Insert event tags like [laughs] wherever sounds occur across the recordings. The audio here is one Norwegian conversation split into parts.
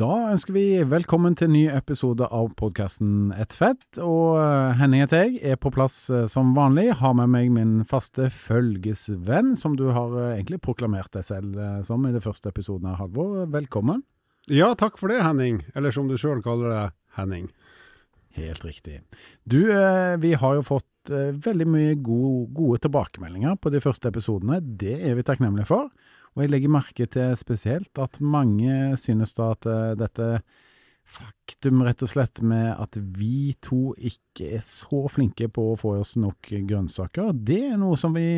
Da ønsker vi velkommen til en ny episode av podkasten Ett fett. Og eh, Henning heter jeg, er på plass eh, som vanlig. Har med meg min faste følgesvenn, som du har eh, egentlig proklamert deg selv som i det første episoden av Halvor. Velkommen. Ja, takk for det, Henning. Eller som du sjøl kaller det, Henning. Helt riktig. Du, vi har jo fått veldig mye gode, gode tilbakemeldinger på de første episodene. Det er vi takknemlige for. Og jeg legger merke til spesielt at mange synes da at uh, dette faktum, rett og slett, med at vi to ikke er så flinke på å få oss nok grønnsaker, det er noe som vi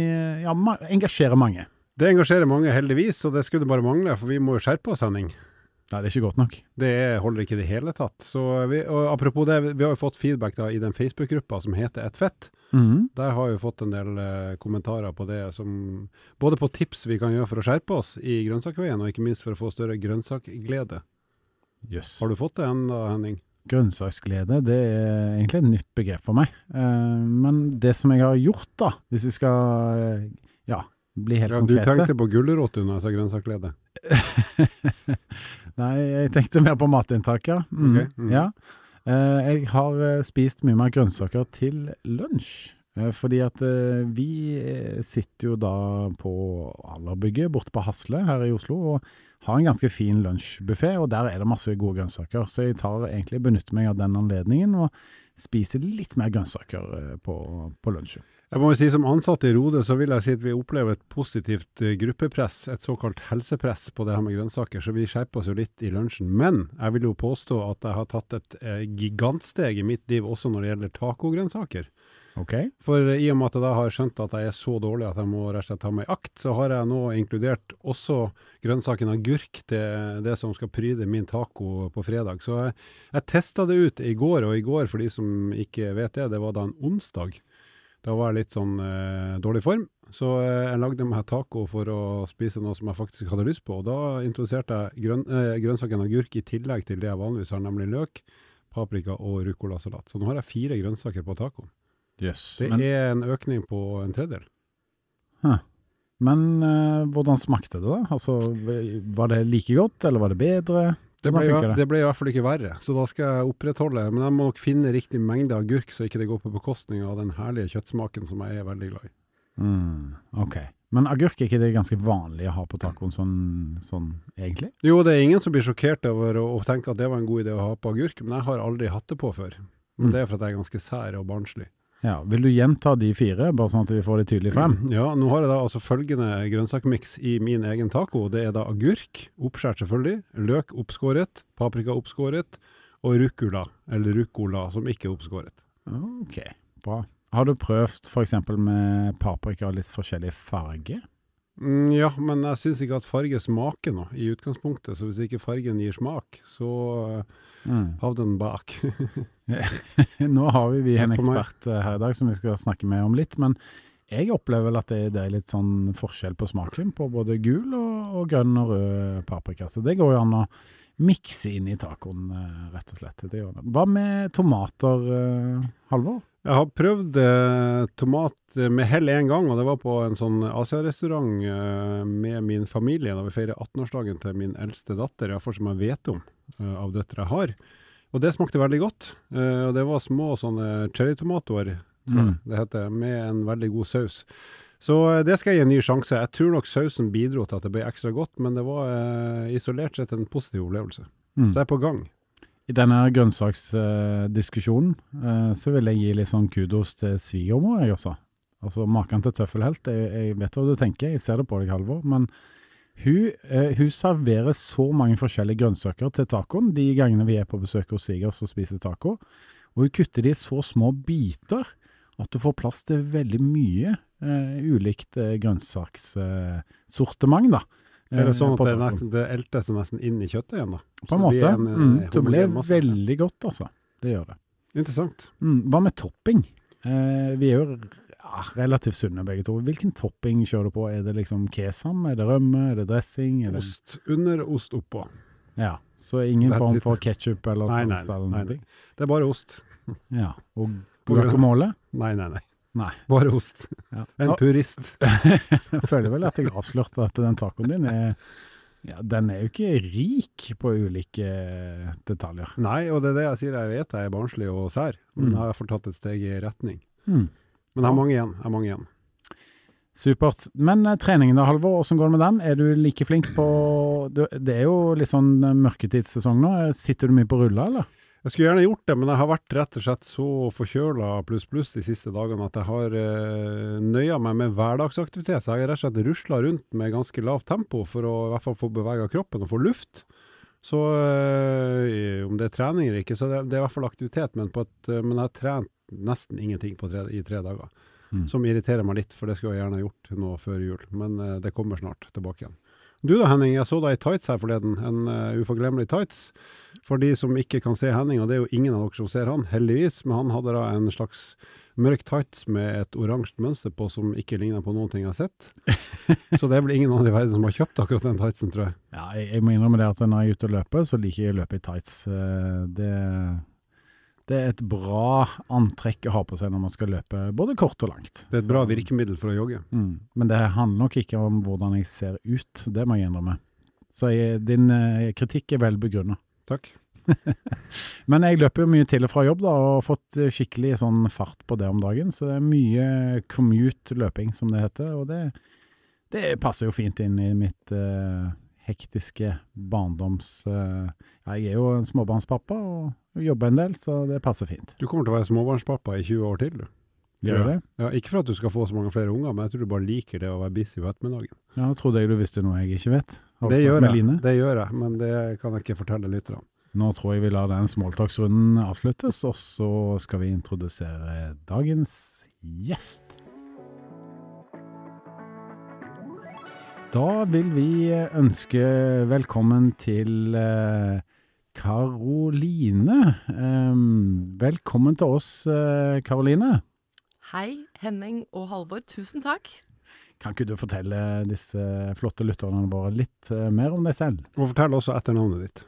ja, engasjerer mange. Det engasjerer mange, heldigvis, og det skulle bare mangle, for vi må jo skjerpe oss, Henning. Nei, det er ikke godt nok. Det holder ikke i det hele tatt. Så vi, og apropos det, vi har jo fått feedback da i den Facebook-gruppa som heter Et fett. Mm. Der har vi fått en del eh, kommentarer på det, som, både på tips vi kan gjøre for å skjerpe oss i grønnsakveien, og ikke minst for å få større grønnsakglede. Yes. Har du fått det ennå, Henning? Grønnsaksglede, det er egentlig et nytt begrep for meg. Eh, men det som jeg har gjort, da, hvis vi skal eh, ja, bli helt ja, konkrete Du tenkte på gulrot når jeg sa grønnsaksglede? [laughs] Nei, jeg tenkte mer på matinntak, ja. Mm. Okay. Mm. ja. Eh, jeg har eh, spist mye mer grønnsaker til lunsj. Eh, fordi at vi sitter jo da på Allerbygget borte på Hasle her i Oslo og har en ganske fin lunsjbuffé, og der er det masse gode grønnsaker. Så jeg tar egentlig benytter meg av den anledningen og spiser litt mer grønnsaker på, på lunsjen. Jeg må jo si Som ansatt i Rode så vil jeg si at vi opplever et positivt eh, gruppepress, et såkalt helsepress på det her med grønnsaker, så vi skjerper oss jo litt i lunsjen. Men jeg vil jo påstå at jeg har tatt et eh, gigantsteg i mitt liv også når det gjelder tacogrønnsaker. Okay. For i og med at jeg da har skjønt at jeg er så dårlig at jeg må rett og slett ta meg i akt, så har jeg nå inkludert også grønnsaken agurk til det som skal pryde min taco på fredag. Så jeg, jeg testa det ut i går, og i går, for de som ikke vet det, det var da en onsdag. Da var jeg litt sånn eh, dårlig form, så eh, jeg lagde meg taco for å spise noe som jeg faktisk hadde lyst på. og Da introduserte jeg grøn, eh, grønnsaken agurk i tillegg til det jeg vanligvis har, nemlig løk, paprika og ruccolasalat. Så nå har jeg fire grønnsaker på tacoen. Yes, det men, er en økning på en tredjedel. Huh. Men eh, hvordan smakte det, da? Altså, var det like godt, eller var det bedre? Det ble, det. det ble, i hvert fall ikke verre, så da skal jeg opprettholde. Men jeg må nok finne riktig mengde agurk, så ikke det går på bekostning av den herlige kjøttsmaken som jeg er veldig glad i. Mm, ok. Men agurk er ikke det ganske vanlig å ha på tacoen sånn, sånn, egentlig? Jo, det er ingen som blir sjokkert over å, å, tenke at det var en god idé å ha på agurk, men jeg har aldri hatt det på før. Men mm. det er for at jeg er ganske sær og barnslig. Ja, Vil du gjenta de fire, bare sånn at vi får det tydelig frem? [clears throat] Ja, nå har jeg da altså følgende grønnsakmiks i min egen taco. Det er da agurk, oppskåret selvfølgelig, løk oppskåret, paprika oppskåret, og ruccola, eller ruccola, som ikke er oppskåret. Ok, bra. Har du prøvd f.eks. med paprika litt forskjellig farge? Mm, ja, men jeg syns ikke at farge smaker noe i utgangspunktet. Så hvis ikke fargen gir smak, så mm. hav den bak. [laughs] [laughs] Nå har vi, vi en ekspert eh, her i dag som vi skal snakke med om litt. Men jeg opplever vel at det, det, er litt sånn forskjell på smaken på både gul og, og grønn og rød paprika. Så det går jo an å mikse inn i tacoen, eh, rett og slett. Hva med tomater, eh, Halvor? Jeg har prøvd eh, tomat med hell én gang, og det var på en sånn Asia-restaurant eh, med min familie da vi feirer 18-årsdagen til min eldste datter, iallfall som jeg vet om eh, av døtre jeg har. Og det smakte veldig godt. Eh, og det var små sånne cherrytomatoer, mm. det heter, med en veldig god saus. Så eh, det skal jeg gi en ny sjanse. Jeg tror nok sausen bidro til at det ble ekstra godt, men det var eh, isolert sett en positiv opplevelse. Mm. Så jeg er på gang. I denne grønnsaksdiskusjonen uh, så vil jeg gi litt sånn kudos til svigermor, jeg også. Altså Maken til tøffelhelt. Jeg, jeg, vet hva du tenker, jeg ser det på deg, Halvor. Men hun, uh, hun, serverer så mange forskjellige grønnsaker til tacoen de gangene vi er på besøk hos svigers og spiser taco. Og hun kutter de i så små biter at du får plass til veldig mye uh, ulikt grønnsakssortiment. da. Er det sånn at det, nesten, det seg nesten inn i kjøttet igjen, da? På en måte. En, mm, det ble veldig godt, altså. Det gjør det. Interessant. Mm, hva med topping? Eh, vi er jo ja, relativt sunne begge to. Hvilken topping kjører du på? Er det liksom kesam, er det rømme, er det dressing? Er det... Ost under, ost oppå. Ja, så ingen form for ketsjup eller Nei, nei, nei, nei. Det er bare ost. Ja, og [laughs] guacamole? Nei, nei, nei. Nei. Bare ost. Ja. En purist. [laughs] Jeg føler vel at jeg avslørte at den tacoen din er ja, den er jo ikke rik på ulike detaljer. Nei, og det er det jeg sier. Jeg vet jeg er barnslig og sær, men Mm. jeg har fått tatt et steg i retning. Mm. Men jeg har mange igjen. Jeg har mange igjen. Supert. Men eh, treningen da, Halvor, hvordan går det med den? Er du like flink på Det er jo litt sånn eh, mørketidssesong nå. Sitter du mye på rulla, eller? Jeg skulle gjerne gjort det, men jeg har vært rett og slett så forkjøla pluss pluss de siste dagene at jeg har eh, nøya meg med hverdagsaktivitet. Så jeg har rett og slett rusla rundt med ganske lavt tempo for å i hvert fall få bevega kroppen og få luft. Så eh, om det er trening eller ikke, så det, det er i hvert fall aktivitet. Men, på et, eh, men jeg har trent nesten ingenting på tre, i tre dager. Mm. Som irriterer meg litt, for det skulle jeg gjerne gjort nå før jul. Men eh, det kommer snart tilbake igjen. Du da, Henning. Jeg så deg i tights her forleden. En uh, uforglemmelig tights. For de som ikke kan se Henning, og det er jo ingen av dere som ser han, heldigvis, men han hadde da en slags mørk tights med et oransje mønster på som ikke ligner på noen ting jeg har sett. [laughs] Så det er vel ingen andre i verden som har kjøpt akkurat den tightsen, tror jeg. Ja, jeg, jeg må innrømme det at når jeg er ute og løper, så liker jeg å løpe i tights. Eh, Det, det er et bra antrekk å ha på seg når man skal løpe både kort og langt. Det er et bra virkemiddel for å jogge. Mm. Men det handler nok ikke om hvordan jeg ser ut, det må jeg innrømme. Så jeg, din eh, kritikk er vel begrunnet. Takk. [laughs] Men jeg løper jo mye til og fra jobb da, og har fått eh, skikkelig sånn fart på det om dagen. Så det er mye commute-løping, som det heter. Og det, det passer jo fint inn i mitt eh, hektiske barndoms... eh, jeg er jo en småbarnspappa og jobber en del, så det passer fint. Du kommer til å være småbarnspappa i 20 år til, du. Gjør det? Ja, ikke for at du skal få så mange flere unger, men jeg tror du bare liker det å være busy på ettermiddagen. Ja, trodde jeg du visste noe jeg ikke vet. Det gjør jeg, Line? det gjør jeg, men det kan jeg ikke fortelle lytterne. Nå tror jeg vi lar den smalltalksrunden avsluttes, og så skal vi introdusere dagens gjest. Da vil vi ønske velkommen til eh, Karoline. Velkommen til oss, eh, Karoline. Hei, Henning og Halvor. Tusen takk. Kan ikke du fortelle disse flotte lytterne våre litt eh, mer om deg selv? Og fortell også etternavnet ditt.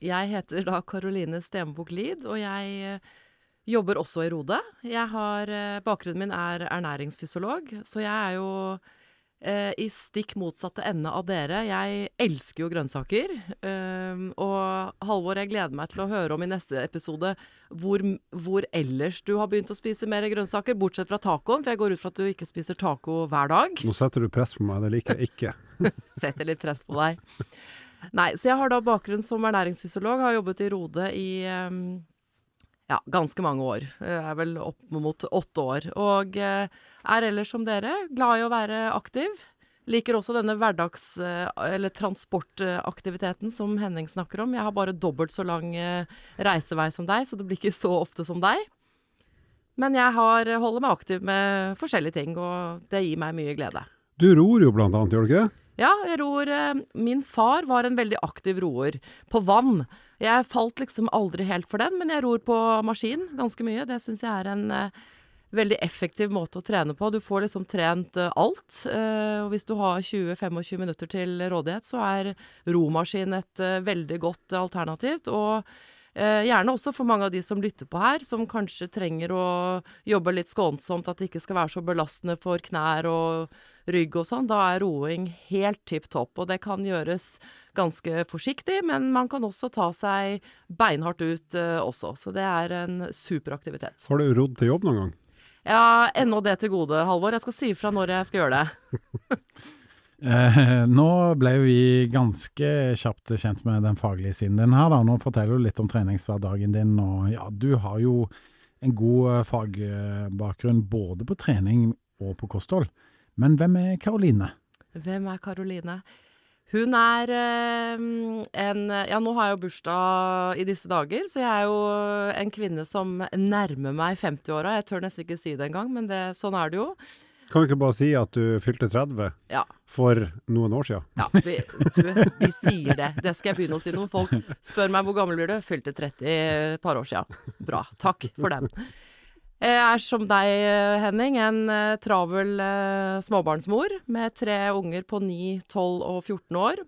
Jeg heter da Karoline Stenbukk Lid, og jeg eh, jobber også i Rode. Jeg har, eh, bakgrunnen min er ernæringsfysiolog, så jeg er jo eh, i stikk motsatte ende av dere. Jeg elsker jo grønnsaker. Eh, og Halvor, jeg gleder meg til å høre om i neste episode hvor, hvor ellers du har begynt å spise mer grønnsaker, bortsett fra tacoen, for jeg går ut fra at du ikke spiser taco hver dag. Nå setter du press på meg, det liker jeg ikke. [laughs] [laughs] Setter litt press på deg. Nei, så jeg har da bakgrunn som ernæringsfysiolog, har jobbet i Rode i em, ja, ganske mange år. Jeg er vel opp mot åtte år. Og eh, er ellers som dere, glad i å være aktiv. Liker også denne hverdags- eh, eller transportaktiviteten som Henning snakker om. Jeg har bare dobbelt så lang eh, reisevei som deg, så det blir ikke så ofte som deg. Men jeg har, holder meg aktiv med forskjellige ting, og det gir meg mye glede. Du ror jo blant annet, gjør du ikke det? Ja, jeg ror eh, Min far var en veldig aktiv roer. På vann. Jeg falt liksom aldri helt for den, men jeg ror på maskin ganske mye. Det syns jeg er en eh, veldig effektiv måte å trene på. Du får liksom trent eh, alt. eh, og hvis du har 20-25 minutter til rådighet, så er romaskin et eh, veldig godt alternativ. Og gjerne også for mange av de som lytter på her, som kanskje trenger å jobbe litt skånsomt, at det ikke skal være så belastende for knær og rygg og sånn, da er roing helt tipp topp. Og det kan gjøres ganske forsiktig, men man kan også ta seg beinhardt ut også. Så det er en superaktivitet. Har du rodd til jobb noen gang? Ja, ennå det til gode, Halvor. Jeg skal si ifra når jeg skal gjøre det. [laughs] Eh, nå ble jo vi ganske kjapt kjent med den faglige siden din her. da. Nå forteller du litt om treningshverdagen din. og ja, Du har jo en god eh, fagbakgrunn både på trening og på kosthold. Men hvem er Karoline? Hvem er Karoline? Hun er eh, en Ja, nå har jeg jo bursdag i disse dager, så jeg er jo en kvinne som nærmer meg 50-åra. Jeg tør nesten ikke si det engang, men det, sånn er det jo. Kan vi ikke bare si at du fylte 30 Ja. for noen år siden? Ja, vi, du, vi sier det. Det skal jeg begynne å si. Når folk spør meg hvor gammel blir du, fylte 30 et par år siden. Bra. Takk for den. Jeg er som deg, eh, Henning, en eh, travel eh, småbarnsmor med tre unger på 9, 12 og 14 år.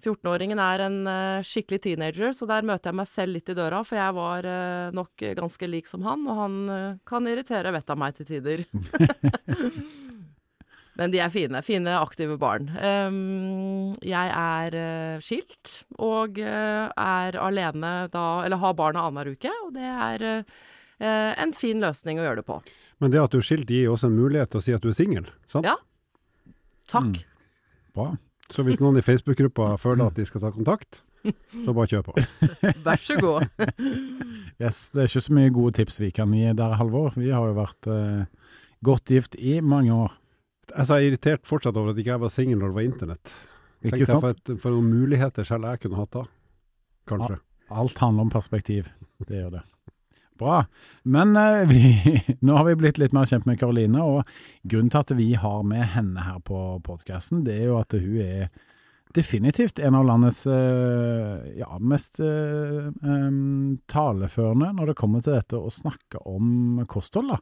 14-åringen er en eh, skikkelig teenager, så der møter jeg meg selv litt i døra, for jeg var eh, nok ganske lik som han, og han eh, kan irritere vettet av meg til tider. [laughs] Men de er fine. Fine, aktive barn. Ehm, jeg er eh, skilt og eh, er alene da Eller har barna annenhver uke, og det er eh, en fin løsning å gjøre det på. Men det at du er skilt gir jo også en mulighet til å si at du er singel, sant? Ja. Takk. Bra. Så hvis noen i Facebook-gruppa føler at de skal ta kontakt, [laughs] så bare kjør på. [laughs] Vær så god. [laughs] Yes, det er ikke så mye gode tips vi kan gi der, Halvor. Vi har jo vært eh, godt gift i mange år. Jeg er irritert fortsatt over at ikke jeg var singel når det var internett. Tenk Ikke deg sant? for, et, for noen muligheter selv jeg kunne hatt da. Kanskje. Alt handler om perspektiv. Det gjør det. Bra. Men eh, [laughs] vi, nå har vi blitt litt mer kjent med Karoline, og grunnen til at vi har med henne her på podkasten, det er jo at hun er definitivt en av landets eh, ja, mest eh, taleførende når det kommer til dette å snakke om kosthold. da.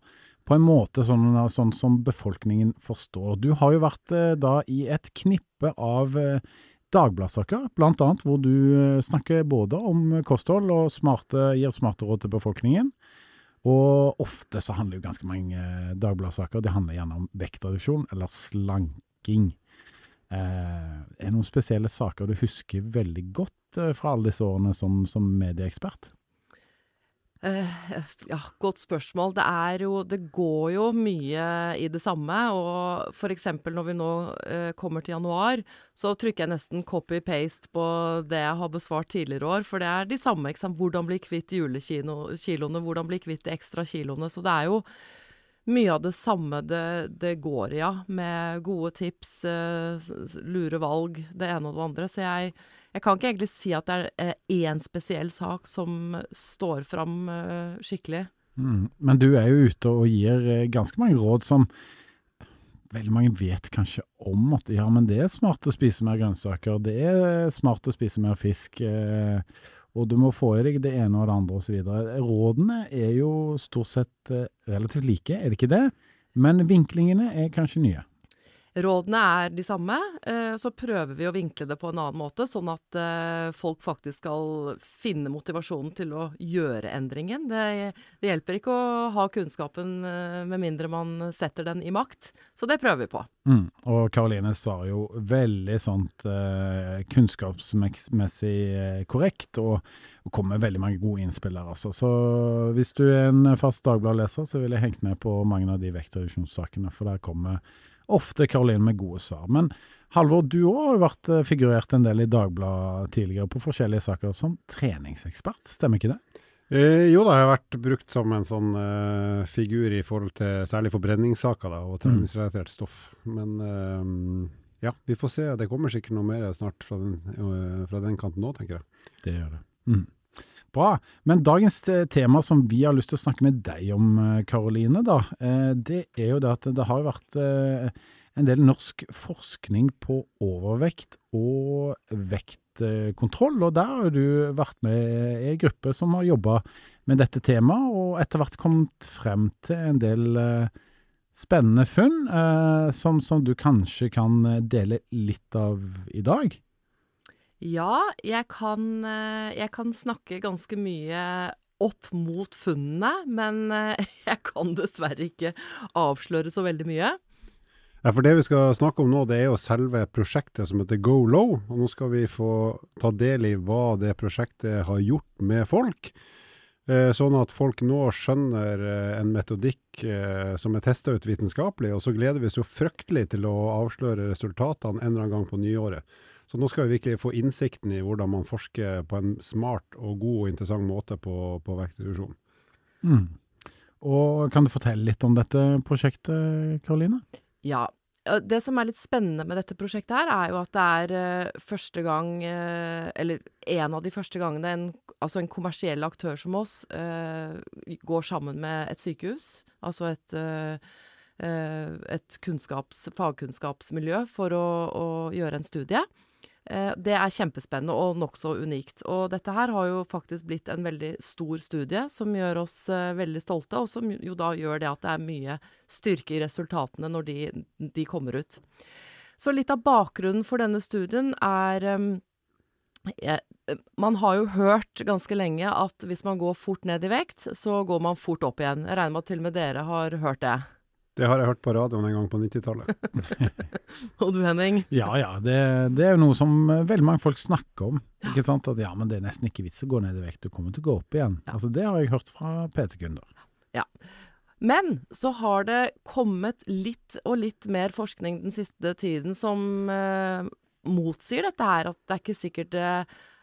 På en måte sånn, sånn som befolkningen forstår. Du har jo vært da i et knippe av dagbladsaker, blant annet hvor du eh, snakker både om kosthold og smarte, gir smarte råd til befolkningen. Og ofte så handler jo ganske mange dagbladssaker, dagbladsaker det handler gjerne om vektreduksjon eller slanking. Eh, er det noen spesielle saker du husker veldig godt eh, fra alle disse årene som, som medieekspert? Eh, ja, godt spørsmål. Det er jo Det går jo mye i det samme. Og eksempel når vi nå eh, kommer til januar, så trykker jeg nesten copy-paste på det jeg har besvart tidligere år. For det er de samme. Ikke sant? Hvordan bli kvitt julekiloene? Hvordan bli kvitt de ekstra kiloene? Så det er jo mye av det samme det, det går i, ja. Med gode tips, eh, lure valg, det ene og det andre. Så jeg, jeg kan ikke egentlig si at det er eh, én spesiell sak som står fram eh, skikkelig. Mm. Men du er jo ute og gir eh, ganske mange råd som veldig mange vet kanskje om at ja, men det er smart å spise mer grønnsaker, det er smart å spise mer fisk, eh, og du må få i deg det ene og det andre osv. Rådene er jo stort sett eh, relativt like, er det ikke det? Men vinklingene er kanskje nye. Rådene er de samme, eh, så prøver vi å vinkle det på en annen måte, sånn at eh, folk faktisk skal finne motivasjonen til å gjøre endringen. Det, det hjelper ikke å ha kunnskapen eh, med mindre man setter den i makt, så det prøver vi på. Mm. Og Karoline svarer jo veldig sånt kunnskapsmessig korrekt, og, kommer veldig mange gode innspill der, altså. Så hvis du er en fast Dagbladet-leser, så ville jeg hengt med på mange av de vektreduksjonssakene, for der kommer ofte Karoline med gode svar. Men Halvor, du òg har jo vært eh, figurert en del i Dagbladet tidligere på forskjellige saker som treningsekspert, stemmer ikke det? Eh, jo da, jeg har vært brukt som en sånn eh, figur i forhold til særlig forbrenningssaker da, og treningsrelatert stoff. Men eh, ja, vi får se. Det kommer sikkert noe mer snart fra den, eh, fra den kanten nå, tenker jeg. Det gjør det. Mm. Bra. Men dagens tema som vi har lyst til å snakke med deg om, eh, Karoline, da, eh, det er jo det at det har vært eh, en del norsk forskning på overvekt og vektkontroll, og der har du vært med i en gruppe som har jobba med dette temaet, og etter hvert kommet frem til en del spennende funn som, som du kanskje kan dele litt av i dag. Ja, jeg kan, eh, jeg kan snakke ganske mye opp mot funnene, men eh, [laughs] jeg kan dessverre ikke avsløre så veldig mye. Ja, for Det vi skal snakke om nå, det er jo selve prosjektet som heter Go Low. og Nå skal vi få ta del i hva det prosjektet har gjort med folk. Eh, sånn at folk nå skjønner en metodikk som er testa ut vitenskapelig. Og så gleder vi oss jo fryktelig til å avsløre resultatene en eller annen gang på nyåret. Så nå skal vi virkelig få innsikten i hvordan man forsker på en smart og god og interessant måte på, på vektreduksjon. Mm. Og kan du fortelle litt om dette prosjektet, Karoline? Ja. Det som er litt spennende med dette prosjektet her, er jo at det er eh, første gang, eh, eller en av de første gangene, en, altså en kommersiell aktør som oss eh, går sammen med et sykehus, altså et, et kunnskaps, fagkunnskapsmiljø, for å, å gjøre en studie. Eh, det er kjempespennende og nokså unikt. Og dette her har jo faktisk blitt en veldig stor studie som gjør oss eh, veldig stolte, og som jo da gjør det at det er mye styrke i resultatene når de, de kommer ut. Så litt av bakgrunnen for denne studien er um, man har jo hørt ganske lenge at hvis man går fort ned i vekt, så går man fort opp igjen. Jeg regner med at til og med dere har hørt det. Det har jeg hørt på radioen en gang på 90-tallet. [laughs] Og du Henning? Ja ja, det, det, er jo noe som eh, veldig mange folk snakker om. Ikke sant? At ja, men det er nesten ikke vits å gå ned i vekt, du kommer til å gå opp igjen. Ja. Altså Det har jeg hørt fra PT-kunder. Ja. Men så har det kommet litt og litt mer forskning den siste tiden som eh, motsier dette her. At det er ikke sikkert det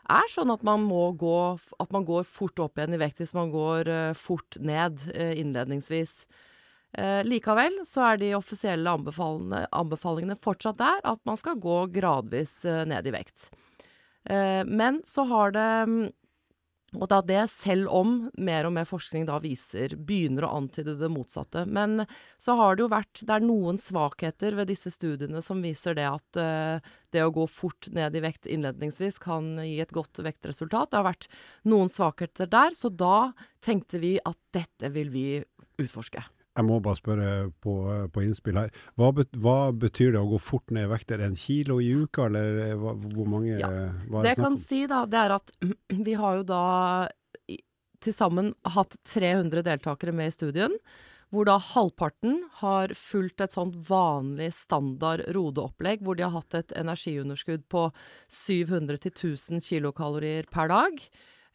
er sånn at man må gå At man går fort opp igjen i vekt hvis man går eh, fort ned eh, innledningsvis. Eh, likevel så er de offisielle anbefalingene fortsatt der at man skal gå gradvis eh, ned i vekt. Eh, men så har det mm, og da det, selv om mer og mer forskning da viser, begynner å antyde det motsatte. Men så har det jo vært Det er noen svakheter ved disse studiene som viser det at uh, det å gå fort ned i vekt innledningsvis kan gi et godt vektresultat. Det har vært noen svakheter der, så da tenkte vi at dette vil vi utforske. Jeg må bare spørre på, på innspill her. Hva, bet, hva, betyr det å gå fort ned i vekt? Er det en kilo i uka, eller eh, hva, hvor mange ja. hva Det jeg kan si, da, det er at [clears throat] vi har jo da til sammen hatt 300 deltakere med i studien. Hvor da halvparten har fulgt et sånt vanlig standard rodeopplegg, hvor de har hatt et energiunderskudd på 700 1000 kilokalorier per dag.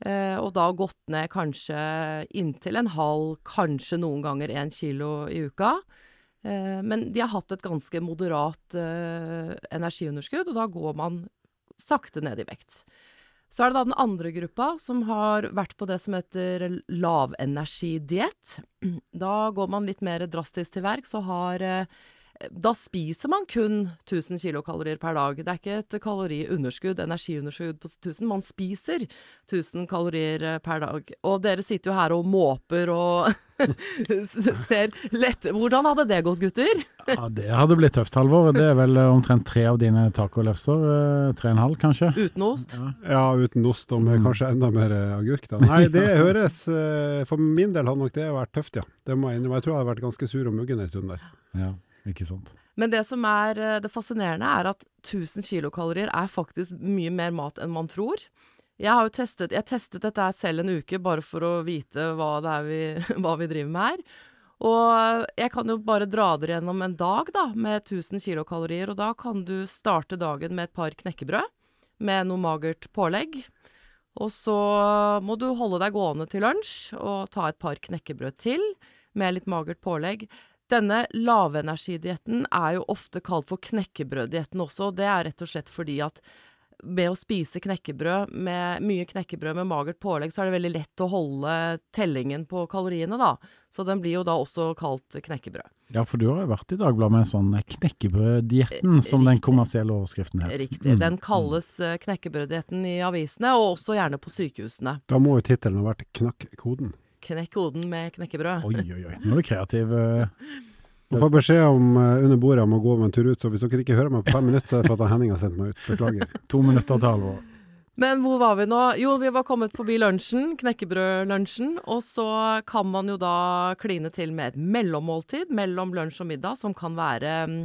Eh, og da gått ned kanskje inntil en halv, kanskje noen ganger én kilo i uka. Eh, men de har hatt et ganske moderat eh, energiunderskudd, og da går man sakte ned i vekt. Så er det da den andre gruppa som har vært på det som heter lavenergidiett. Da går man litt mer drastisk til verks og har da spiser man kun 1000 kilokalorier per dag. Det er ikke et kaloriunderskudd, energiunderskudd på 1000. Man spiser 1000 kalorier eh, per dag. Og dere sitter jo her og måper og [laughs] ser lett Hvordan hadde det gått, gutter? ja, Det hadde blitt tøft, Halvor. Det er vel eh, omtrent tre av dine tacolefser. Eh, tre og en halv, kanskje? Uten ost? Ja, ja uten ost, og med mm. kanskje enda mer agurk. da. Nei, det [laughs] høres For min del hadde nok det vært tøft, ja. Det må jeg innrømme. Jeg tror jeg hadde vært ganske sur og muggen en stund der. Ja. Ikke sant. Men det som er eh, det fascinerende, er at 1000 kilokalorier er faktisk mye mer mat enn man tror. Jeg har jo testet, jeg testet dette selv en uke, bare for å vite hva, det er vi, [laughs] hva vi driver med her. Og jeg kan jo bare dra dere gjennom en dag da, med 1000 kilokalorier. Og da kan du starte dagen med et par knekkebrød med noe magert pålegg. Og så må du holde deg gående til lunsj og ta et par knekkebrød til med litt magert pålegg. Denne lavenergidietten er jo ofte kalt for knekkebrøddietten også. Det er rett og slett fordi at med å spise knekkebrød med mye knekkebrød med magert pålegg, så er det veldig lett å holde tellingen på kaloriene, da. Så den blir jo da også kalt knekkebrød. Ja, for du har jo vært i Dagbladet med sånn knekkebrøddietten, som den kommersielle overskriften heter. Riktig. Mm. Den kalles eh, knekkebrøddietten i avisene, og også gjerne på sykehusene. Da må jo tittelen ha vært Knakk koden. Knekk hoden med knekkebrød. Oi, oi, oi. Nå er du kreativ. Uh, du får beskjed om uh, under bordet om å gå med en tur ut, så hvis dere ikke hører meg på fem minutter, så er det for at Henning har sendt meg ut. Beklager. [laughs] to minutter til alvor. Men hvor var vi nå? Jo, vi var kommet forbi lunsjen, knekkebrødlunsjen. Og så kan man jo da kline til med et mellommåltid mellom lunsj og middag, som kan være mm,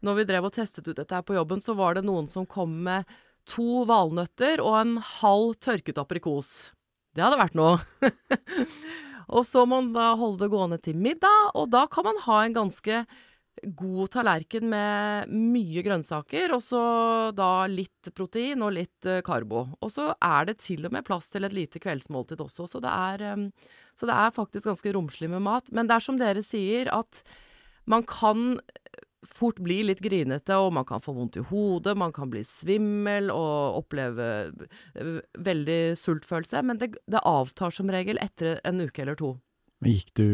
Når vi drev og testet ut dette her på jobben, så var det noen som kom med to valnøtter og en halv tørket aprikos. Det hadde vært noe. [laughs] og så må man da holde det gående til middag, og da kan man ha en ganske god tallerken med mye grønnsaker, og så da litt protein og litt uh, karbo. Og så er det til og med plass til et lite kveldsmåltid også, så det er, um, så det er faktisk ganske romslig med mat. Men det er som dere sier, at man kan fort bli litt grinete, og man kan få vondt i hodet, man kan bli svimmel og oppleve veldig sultfølelse, men det, det avtar som regel etter en uke eller to. Gikk du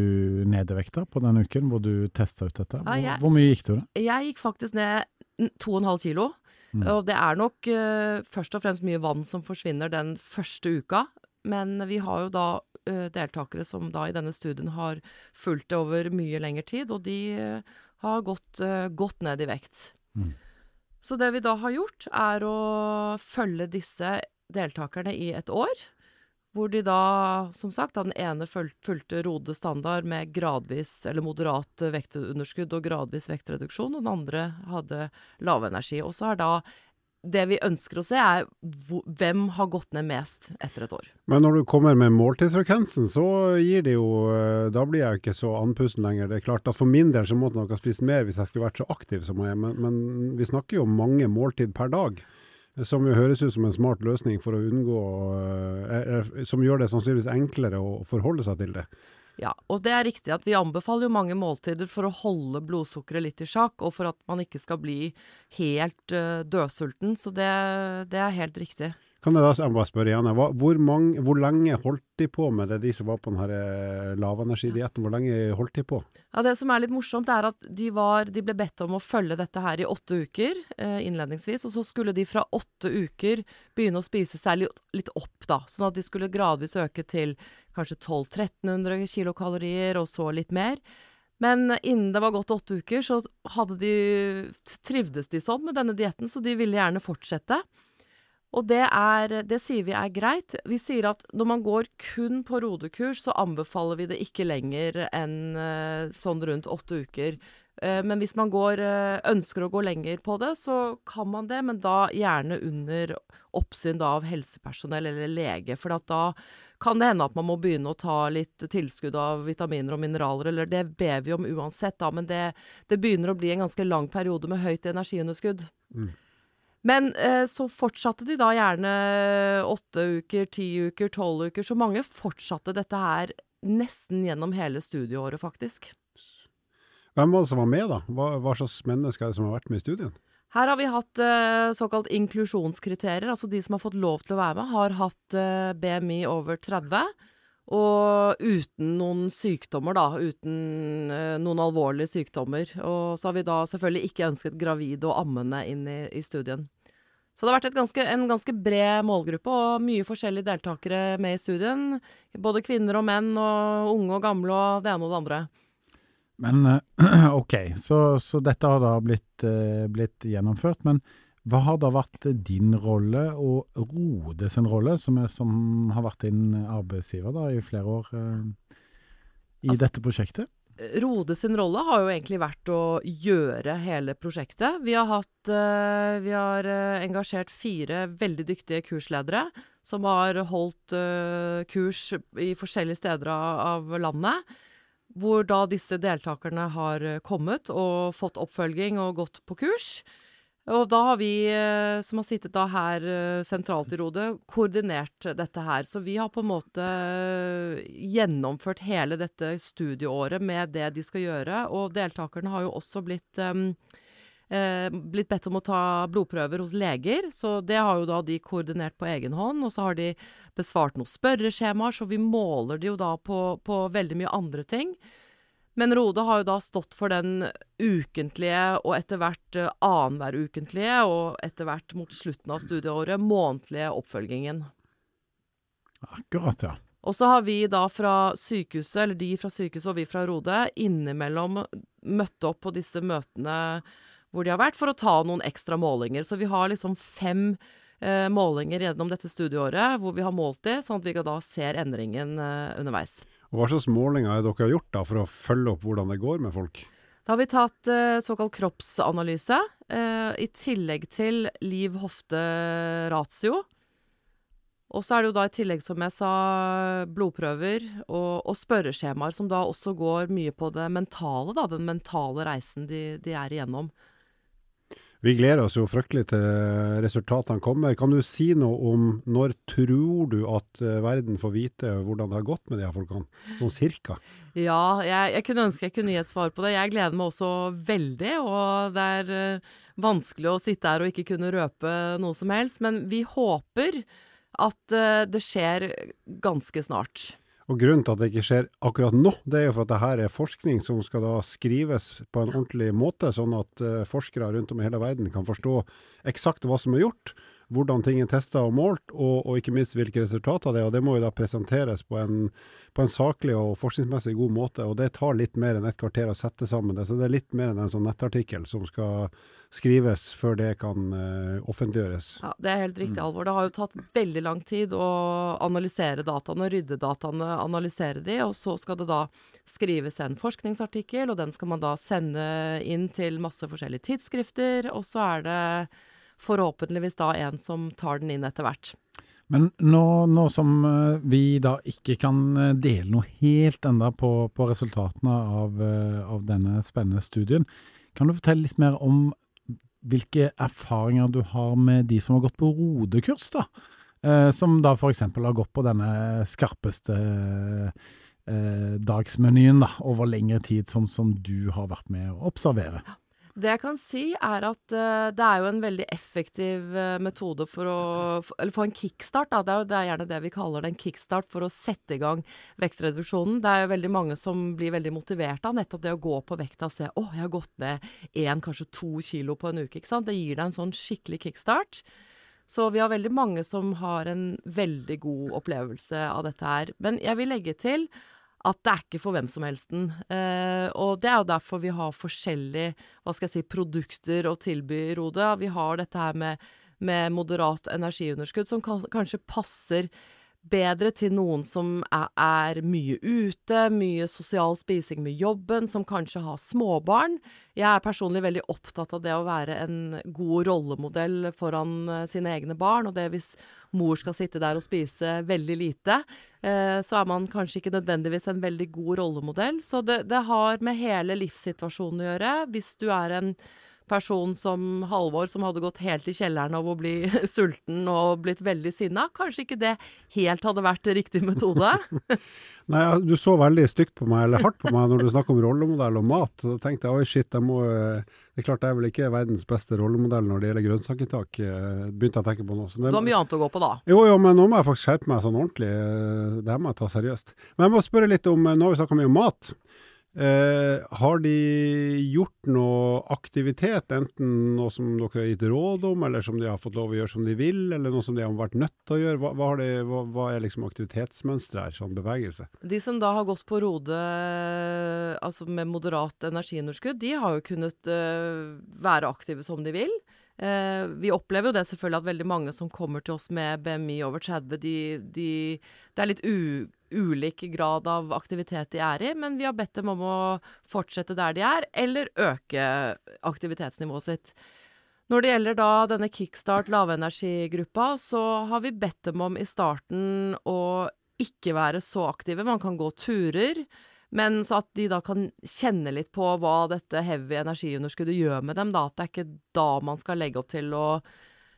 ned i vekta på den uken hvor du testa ut dette? Hvor, ja, jeg, hvor, mye gikk du da? Jeg gikk faktisk ned 2,5 kilo. Mm. Og det er nok uh, først og fremst mye vann som forsvinner den første uka. Men vi har jo da uh, deltakere som da i denne studien har fulgt det over mye lengre tid, og de uh, har gått, uh, godt ned i vekt. Mm. Så det vi da har gjort, er å følge disse deltakerne i et år. Hvor de da, som sagt, den ene fulgte Rode standard med gradvis eller moderat eh, vektunderskudd og gradvis vektreduksjon, og den andre hadde lavenergi. Og så har da det vi ønsker å se, er hvem har gått ned mest etter et år. Men når du kommer med måltidsfrekvensen, så gir det jo eh, Da blir jeg jo ikke så andpusten lenger. Det er klart at For min del så måtte jeg nok ha spist mer hvis jeg skulle vært så aktiv som jeg er, men, men vi snakker jo om mange måltid per dag. Som jo høres ut som en smart løsning for å unngå eh, Som gjør det sannsynligvis enklere å forholde seg til det. Ja, og det er riktig at vi anbefaler jo mange måltider for å holde blodsukkeret litt i sjakk, og for at man ikke skal bli helt uh, dødsulten. Så det, det er helt riktig. Kan jeg da jeg bare spørre igjen, hvor, mange, hvor lenge holdt de på med det, de som var på den eh, lavenergidietten? Hvor lenge holdt de på? Ja, Det som er litt morsomt, er at de, var, de ble bedt om å følge dette her i åtte uker eh, innledningsvis. Og så skulle de fra åtte uker begynne å spise seg litt opp, da. Sånn at de skulle gradvis øke til kanskje 1200-1300 kilokalorier, og så litt mer. Men innen det var gått åtte uker, så de, trivdes de sånn med denne dietten, så de ville gjerne fortsette. Og det, er, det sier vi er greit. Vi sier at når man går kun på rodekurs, så anbefaler vi det ikke lenger enn eh, sånn rundt åtte uker. Eh, men hvis man går, eh, ønsker å gå lenger på det, så kan man det, men da gjerne under oppsyn da, av helsepersonell eller lege. For at da kan det hende at man må begynne å ta litt tilskudd av vitaminer og mineraler, eller det ber vi om uansett, da, men det, det begynner å bli en ganske lang periode med høyt energiunderskudd. Mm. Men eh, så fortsatte de da gjerne åtte uker, ti uker, tolv uker. Så mange fortsatte dette her nesten gjennom hele studieåret, faktisk. Hvem var det som var med, da? Hva, hva slags mennesker er det som har vært med i studien? Her har vi hatt eh, såkalt inklusjonskriterier, altså de som har fått lov til å være med, har hatt eh, BMI over 30. Og uten noen sykdommer, da. Uten eh, noen alvorlige sykdommer. Og så har vi da selvfølgelig ikke ønsket gravide og ammende inn i, i studien. Så det har vært ganske, en ganske bred målgruppe og mye forskjellige deltakere med i studien. Både kvinner og menn og unge og gamle og det ene og det andre. Men eh, [clears throat] OK, så, så dette har da blitt, eh, blitt gjennomført. Men hva har da vært din rolle og Rode sin rolle, som, er, som har vært din arbeidsgiver da i flere år eh, i Altså- dette prosjektet? Rode sin rolle har jo egentlig vært å gjøre hele prosjektet. Vi har, hatt, vi har engasjert fire veldig dyktige kursledere som har holdt kurs i forskjellige steder av landet. Hvor da disse deltakerne har eh, kommet og fått oppfølging og gått på kurs. Og da har vi, eh, som har sittet da her eh, sentralt i Rode, koordinert dette her. Så vi har på en måte gjennomført hele dette studieåret med det de skal gjøre. Og deltakerne har jo også blitt em, eh, blitt bedt om å ta blodprøver hos leger, så det har jo da de koordinert på egen hånd. Og så har de besvart noen spørreskjemaer, så vi måler de jo da på, på veldig mye andre ting. Men Rode har jo da stått for den ukentlige, og etter hvert uh, annenhver ukentlige, og etter hvert mot slutten av studieåret månedlige oppfølgingen. Akkurat, ja. Og så har vi da fra sykehuset, eller de fra sykehuset og vi fra Rode, innimellom møtt opp på disse møtene hvor de har vært, for å ta noen ekstra målinger. Så vi har liksom fem eh, målinger gjennom dette studieåret hvor vi har målt de, sånn at vi da ser endringen eh, underveis. Og Hva slags målinger er dere har gjort da for å følge opp hvordan det går med folk? Da har vi tatt eh, såkalt kroppsanalyse, eh, i tillegg til liv-hofte-ratio. Og så er det jo da i tillegg, som jeg sa, blodprøver og, og spørreskjemaer, som da også går mye på det mentale, da, den mentale reisen de, de er igjennom. Vi gleder oss jo fryktelig til resultatene kommer. Kan du si noe om når tror du at eh, verden får vite hvordan det har gått med de her folkene? Sånn cirka. Ja, jeg, jeg kunne ønske jeg kunne gi et svar på det. Jeg gleder meg også veldig, og det er eh, vanskelig å sitte her og ikke kunne røpe noe som helst. Men vi håper at eh, det skjer ganske snart. Og Grunnen til at det ikke skjer akkurat nå, det er jo for at det her er forskning som skal da skrives på en ordentlig måte, sånn at eh, forskere rundt om i hele verden kan forstå eksakt hva som er gjort, hvordan ting er testa og målt, og, og, ikke minst hvilke resultater det er. og Det må jo da presenteres på en, på en, saklig og forskningsmessig god måte. og Det tar litt mer enn et kvarter å sette sammen det. Så det er litt mer enn en sånn nettartikkel som skal skrives før det kan uh, offentliggjøres. Ja, Det er helt riktig, Alvor. Det har jo tatt veldig lang tid å analysere dataene, rydde dataene, analysere de, og så skal det da skrives en forskningsartikkel, og den skal man da sende inn til masse forskjellige tidsskrifter, og så er det forhåpentligvis da en som tar den inn etter hvert. Men nå, nå, som eh, vi da ikke kan eh, dele noe helt enda på, på resultatene av, av, denne spennende studien, kan du fortelle litt mer om hvilke erfaringer du har med de som har gått på rodekurs, da. Eh, som da f.eks. har gått på denne skarpeste eh, dagsmenyen da, over lengre tid, som, som du har vært med å observere. Det jeg kan si, er at uh, det er jo en veldig effektiv uh, metode for å for, Eller få en kickstart, da. Det er jo det er gjerne det vi kaller det, en kickstart for å sette i gang vekstreduksjonen. Det er jo veldig mange som blir veldig motivert av nettopp det å gå på vekta og se å, jeg har gått ned én, kanskje to kilo på en uke. ikke sant? Det gir deg en sånn skikkelig kickstart. Så vi har veldig mange som har en veldig god opplevelse av dette her. Men jeg vil legge til at det er ikke for hvem som helsten. Eh, og det er jo derfor vi har forskjellige hva skal jeg si, produkter å tilby Rode. Vi har dette her med, med moderat energiunderskudd, som kan, kanskje passer bedre til noen som er, er, mye ute, mye sosial spising med jobben, som kanskje har småbarn. Jeg er personlig veldig opptatt av det å være en god rollemodell foran uh, sine egne barn. Og det hvis mor skal sitte der og spise veldig lite, uh, så er man kanskje ikke nødvendigvis en veldig god rollemodell. Så det, det har med hele livssituasjonen å gjøre. Hvis du er en person som Halvor, som hadde gått helt i kjelleren av å bli [laughs] sulten og blitt veldig sinna. Kanskje ikke det helt hadde vært riktig metode? [laughs] Nei, du så veldig stygt på meg, eller hardt på meg, når du snakker om rollemodell og mat. Så tenkte jeg oi, shit, jeg må Det er klart jeg er vel ikke verdens beste rollemodell når det gjelder grønnsakinntak, eh, begynte jeg å tenke på nå. Det, du har mye annet å gå på da? Jo, jo, men nå må jeg faktisk skjerpe meg sånn ordentlig. Det her må jeg ta seriøst. Men jeg må spørre litt om Nå har vi snakka mye om mat. Eh, har de gjort noe aktivitet, enten noe som dere har gitt råd om, eller som de har fått lov å gjøre som de vil, eller noe som de har vært nødt til å gjøre? Hva, hva, de, hva, hva er liksom aktivitetsmønsteret her, sånn bevegelse? De som da har gått på Rode altså med moderat energiunderskudd, de har jo kunnet uh, være aktive som de vil. Eh, vi opplever jo det selvfølgelig at veldig mange som kommer til oss med BMI over 30, de, de, det er litt u, ulik grad av aktivitet de er i, men vi har bedt dem om å fortsette der de er, eller øke aktivitetsnivået sitt. Når det gjelder da denne kickstart lavenergigruppa, så har vi bedt dem om i starten å ikke være så aktive. Man kan gå turer. Men så at de da kan kjenne litt på hva dette heavy energiunderskuddet gjør med dem, da. At det er ikke da man skal legge opp til å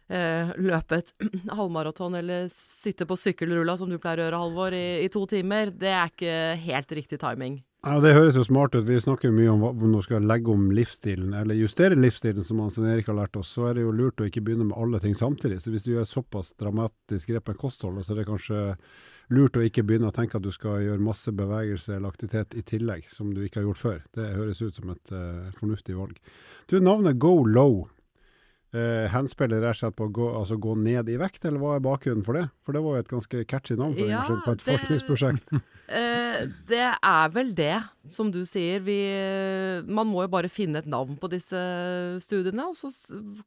eh, løpe et [clears throat] halvmaraton eller sitte på sykkelrulla, som du pleier å gjøre, Halvor, i, i, to timer. Det er ikke helt riktig timing. Ja, Det høres jo smart ut. Vi snakker jo mye om hvordan man skal legge om livsstilen, eller justere livsstilen, som Hans Erik har lært oss. Så er det jo lurt å ikke begynne med alle ting samtidig. Så hvis du gjør såpass dramatisk grep med kosthold, så er det kanskje lurt å ikke begynne å tenke at du skal gjøre masse bevegelse eller aktivitet i tillegg, som du ikke har gjort før. Det høres ut som et uh, fornuftig valg. Du, navnet Go Low. Uh, henspiller rett og slett på å gå, altså gå, ned i vekt, eller hva er bakgrunnen for det? For det var jo et ganske catchy navn for ja, på et det, forskningsprosjekt. uh, [laughs] [laughs] det er vel det, som du sier. Vi, man må jo bare finne et navn på disse studiene. Og så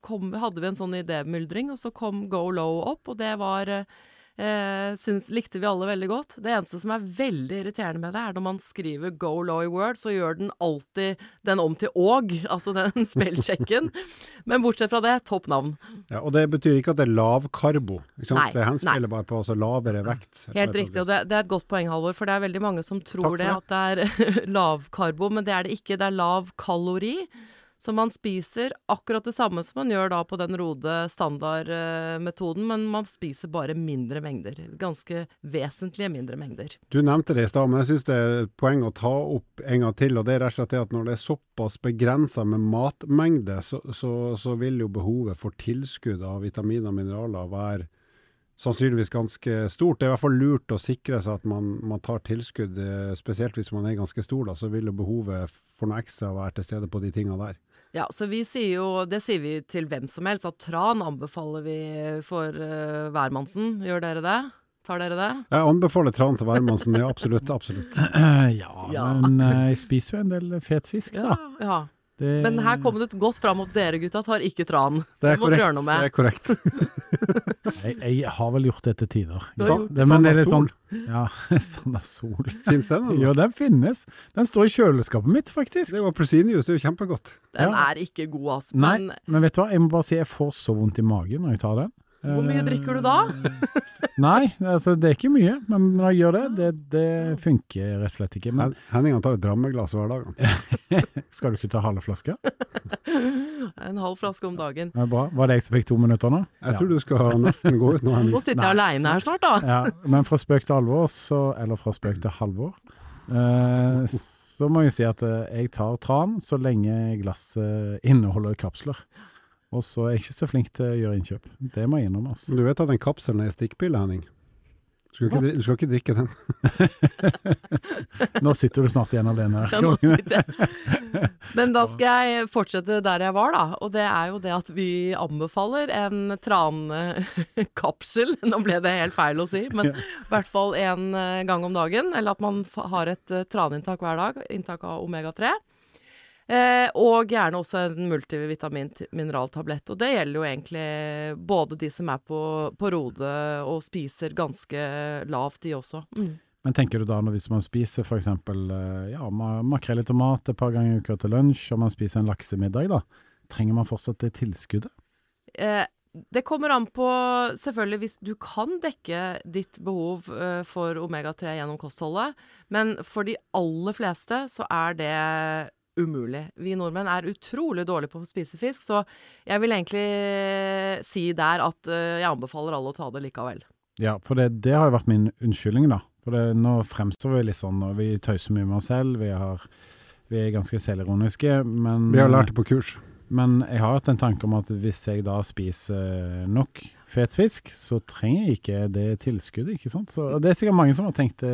kom, hadde vi en sånn idémyldring, og så kom Go Low opp, og det var uh, Eh, syns, likte vi alle veldig godt. Det eneste som er veldig irriterende med det, er når man skriver 'go low i Word', så gjør den alltid den om til 'og', altså den [laughs] spillsjekken. Men bortsett fra det, topp navn. Ja, Og det betyr ikke at det er lavkarbo? Nei, det henspiller bare på altså lavere vekt. Helt riktig, og det, det, er et godt poeng, Halvor. For det er veldig mange som tror det, at det er [laughs] lav karbo, men det er det ikke. Det er lav kalori. Så man spiser akkurat det samme som man gjør da på den Rode standardmetoden, men man spiser bare mindre mengder. Ganske vesentlige mindre mengder. Du nevnte det i stad, men jeg syns det er et poeng å ta opp en gang til. og Det er rett og slett at når det er såpass begrensa med matmengde, så, så, så vil jo behovet for tilskudd av vitaminer og mineraler være sannsynligvis ganske stort. Det er i hvert fall lurt å sikre seg at man, man tar tilskudd, eh, spesielt hvis man er ganske stor. Da, så vil jo behovet for noe ekstra være til stede på de tingene der. Ja, så vi sier jo, det sier vi til hvem som helst, at tran anbefaler vi for uh, hvermannsen. Gjør dere det? Tar dere det? Jeg anbefaler tran til hvermannsen, ja absolutt. absolutt. [clears throat] ja, Ja. men eh, jeg spiser jo en del fet fisk, da. Ja, ja. Det, Men her kom det godt fram at dere gutta tar ikke tran. Det er korrekt. Det er korrekt. [laughs] jeg, jeg har vel gjort det til tider. Ja, det, men det er litt sånn Ja, [laughs] Sandasol. Fins den? eller? Jo, den finnes. Den står i kjøleskapet mitt, faktisk. Det er jo appelsinjuice, det er jo kjempegodt. Den Ja. er ikke god. Nei, Men men vet du hva, jeg må bare si jeg får så vondt i magen når jeg tar den. Hvor mye Eh, drikker du da? Nei, altså det er ikke mye, men når jeg gjør det, det, det funker rett og slett ikke. Men Hen- Henning han tar et drammeglass hver dag. [laughs] skal du ikke ta halve flaske? [laughs] En halv flaske om dagen. Ja, bra. Var det jeg som fikk to minutter nå? Jeg tror du skal nesten gå ut nå, Henning. Nå sitter jeg aleine her snart, da. Ja, men fra spøk til alvor, så, eller fra spøk til halvor, eh, så må jeg si at eh, jeg tar tran så lenge glasset inneholder kapsler. Og så er jeg ikke så flink til å gjøre innkjøp. Det må jeg innrømme. Altså. Du vet at den kapselen er stikkpille, Henning? Du skal, ikke, du skal ikke drikke den. [laughs] Nå sitter du snart igjen alene her. Ja, nå sitter jeg. [laughs] Men da skal jeg fortsette der jeg var, da. Og det er jo det at vi anbefaler en trankapsel. [laughs] Nå ble det helt feil å si, men i hvert fall en gang om dagen. Eller at man har et eh, traninntak hver dag. Inntak av omega-3. Eh, og gjerne også en multivitamin-mineraltablett. Og det gjelder jo egentlig både de som er på, på Rode og spiser ganske lavt, de også. Mm. Men tenker du da når hvis man spiser f.eks. Ja, ma- makrell i tomat et par ganger i uka til lunsj, og man spiser en laksemiddag, da, trenger man fortsatt det tilskuddet? Eh, det kommer an på selvfølgelig hvis du kan dekke ditt behov eh, for omega-3 gjennom kostholdet, men for de aller fleste så er det umulig. Vi nordmenn er utrolig dårlige på å spise fisk, så jeg vil egentlig si der at eh, jeg anbefaler alle å ta det likevel. Ja, for det, det har jo vært min unnskyldning, da. For det, nå fremstår vi litt sånn, og vi tøyser mye med oss selv, vi, har, vi er ganske selvironiske, men Vi har lært det på kurs. Men jeg har hatt en tanke om at hvis jeg da spiser nok fet fisk, så trenger jeg ikke det tilskuddet, ikke sant. Så og det er sikkert mange som har tenkt det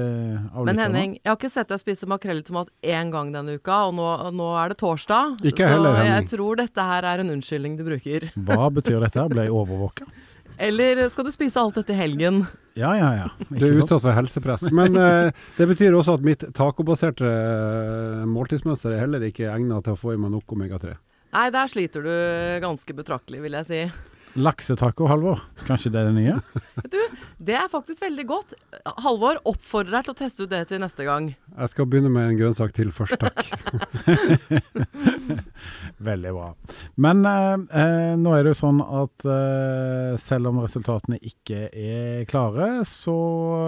av Men. Henning, jeg har ikke sett deg spise makrell i tomat én gang denne uka, og nå, nå er det torsdag. Ikke så heller, jeg tror dette her er en unnskyldning du bruker. [laughs] Hva betyr dette? Ble jeg overvåka? [laughs] Eller skal du spise alt dette i helgen? Ja, ja, ja. [laughs] Du er utsatt for helsepress. Men uh, det betyr også at mitt tacobaserte uh, måltidsmønster er heller ikke egnet til å få i meg nok omega-3. Nei, der sliter du ganske betraktelig, vil jeg si. Laksetaco, Halvor. Kanskje det er det nye? Vet [laughs] du, det er faktisk veldig godt. Halvor oppfordrer deg til å teste ut det til neste gang. Jeg skal begynne med en grønnsak til først, takk. [laughs] Veldig bra. Men eh, eh, nå er det jo sånn at eh, selv om resultatene ikke er klare, så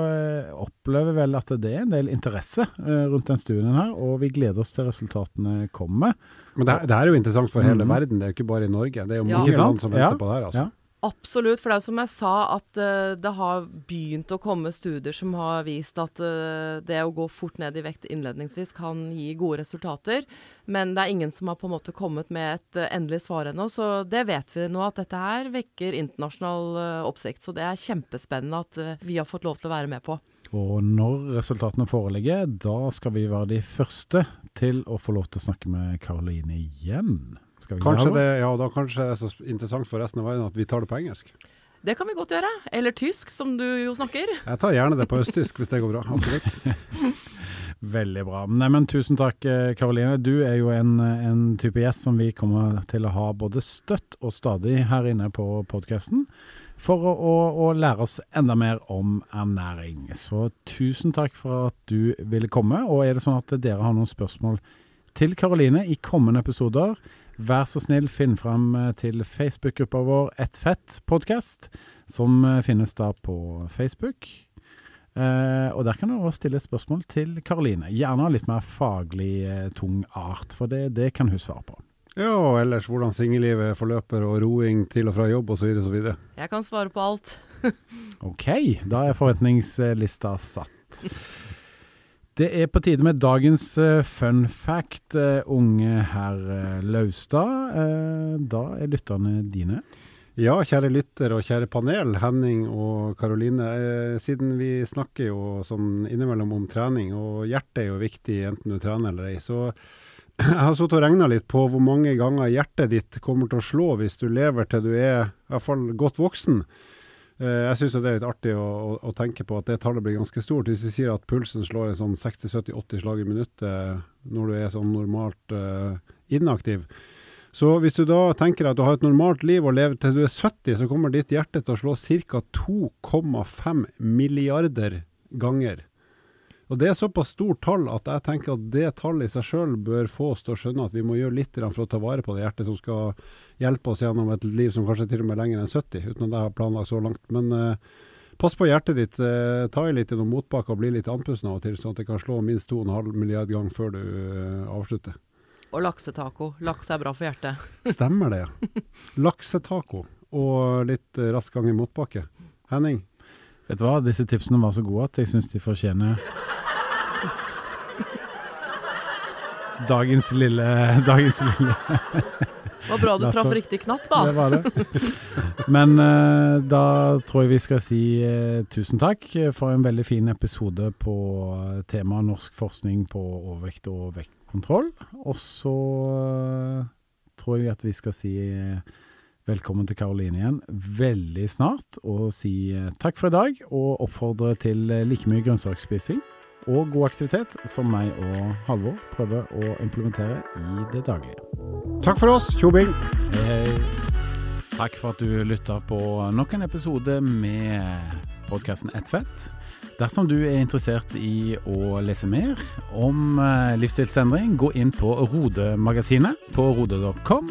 eh, opplever vi vel at det er en del interesse eh, rundt den studien her, og vi gleder oss til resultatene kommer. Men det, det er jo interessant for hele mm. verden, det er jo ikke bare i Norge. Det er jo Ja. mange land som venter Ja. på det her. Altså. Ja. Absolutt, for det er jo som jeg sa, at uh, det har begynt å komme studier som har vist at uh, det å gå fort ned i vekt innledningsvis kan gi gode resultater. Men det er ingen som har på en måte kommet med et uh, endelig svar ennå. Så det vet vi nå, at dette her vekker internasjonal oppsikt. Så det er kjempespennende at vi har fått lov til å være med på. Og når resultatene foreligger, da skal vi være de første til å få lov til å snakke med Karoline igjen. Skal vi Kanskje det, ja, da kanskje det er så interessant for resten av verden at vi tar det på engelsk. Det kan vi godt gjøre. Eller tysk, som du jo snakker. Jeg tar gjerne det på østtysk hvis det går bra. Absolutt. [laughs] Veldig bra. Nei, men Tusen takk, eh, Karoline. Du er jo en, en type gjest som vi kommer til å ha både støtt og stadig her inne på podkasten. For å, å, å lære oss enda mer om ernæring. Så tusen takk for at du ville komme. Og er det sånn at dere har noen spørsmål til Karoline i kommende episoder, vær så snill, finn frem eh, til Facebook-gruppa vår Ett fett podkast, som eh, finnes da på Facebook. Eh, og der kan du også stille spørsmål til Karoline. Gjerne litt mer faglig eh, tung art, for det, det kan hun svare på. Ja, og ellers hvordan singellivet forløper, og roing til og fra jobb osv. osv. Jeg kan svare på alt. [laughs] Ok, da er forventningslista satt. Det er på tide med dagens eh, fun fact, eh, unge herr eh, Laustad. Eh, da er lytterne dine. Ja, kjære lytter og kjære panel, Henning og Karoline. Eh, siden vi snakker jo sånn innimellom om trening, og hjertet er jo viktig enten du trener eller ei, så jeg har sittet og regna litt på hvor mange ganger hjertet ditt kommer til å slå hvis du lever til du er i hvert fall godt voksen. Eh, Jeg syns det er litt artig å, å, å tenke på at det tallet blir ganske stort. Hvis vi sier at pulsen slår en sånn 60-70-80 slag i minuttet når du er sånn normalt uh, inaktiv. Så hvis du da tenker at du har et normalt liv og lever til du er 70, så kommer ditt hjerte til å slå ca. 2,5 milliarder ganger. Og Det er såpass stort tall at jeg tenker at det tallet i seg sjøl bør få oss til å skjønne at vi må gjøre litt for å ta vare på det hjertet som skal hjelpe oss gjennom et liv som kanskje til og med er lenger enn 70, uten at jeg har planlagt så langt. Men eh, pass på hjertet ditt. Eh, ta i litt i noen motbakker og bli litt andpusten av og til, sånn at det kan slå minst 2,5 milliard ganger før du eh, avslutter. Og laksetaco. Laks er bra for hjertet. [laughs] Stemmer det. Laksetaco og litt eh, rask gang i motbakke. Henning? Vet du hva, disse tipsene var så gode at jeg syns de fortjener Dagens lille Dagens lille Det var bra du traff riktig knapp, da. Det var det. Men uh, da tror jeg vi skal si uh, tusen takk for en veldig fin episode på eh, temaet norsk forskning på overvekt og vektkontroll. Og så uh, tror jeg at vi skal si velkommen til Karoline igjen veldig snart. Og si eh, takk for i dag, og oppfordre til eh, like mye grønnsaksspising og god aktivitet som meg og Halvor prøver å implementere i det daglige. Takk for oss. Tjobing! Hei, hei. Takk for at du lytta på nok en episode med podkasten Ett fett. Dersom du er interessert i å lese mer om eh, livsstilsendring, gå inn på Rode-magasinet på rode.com.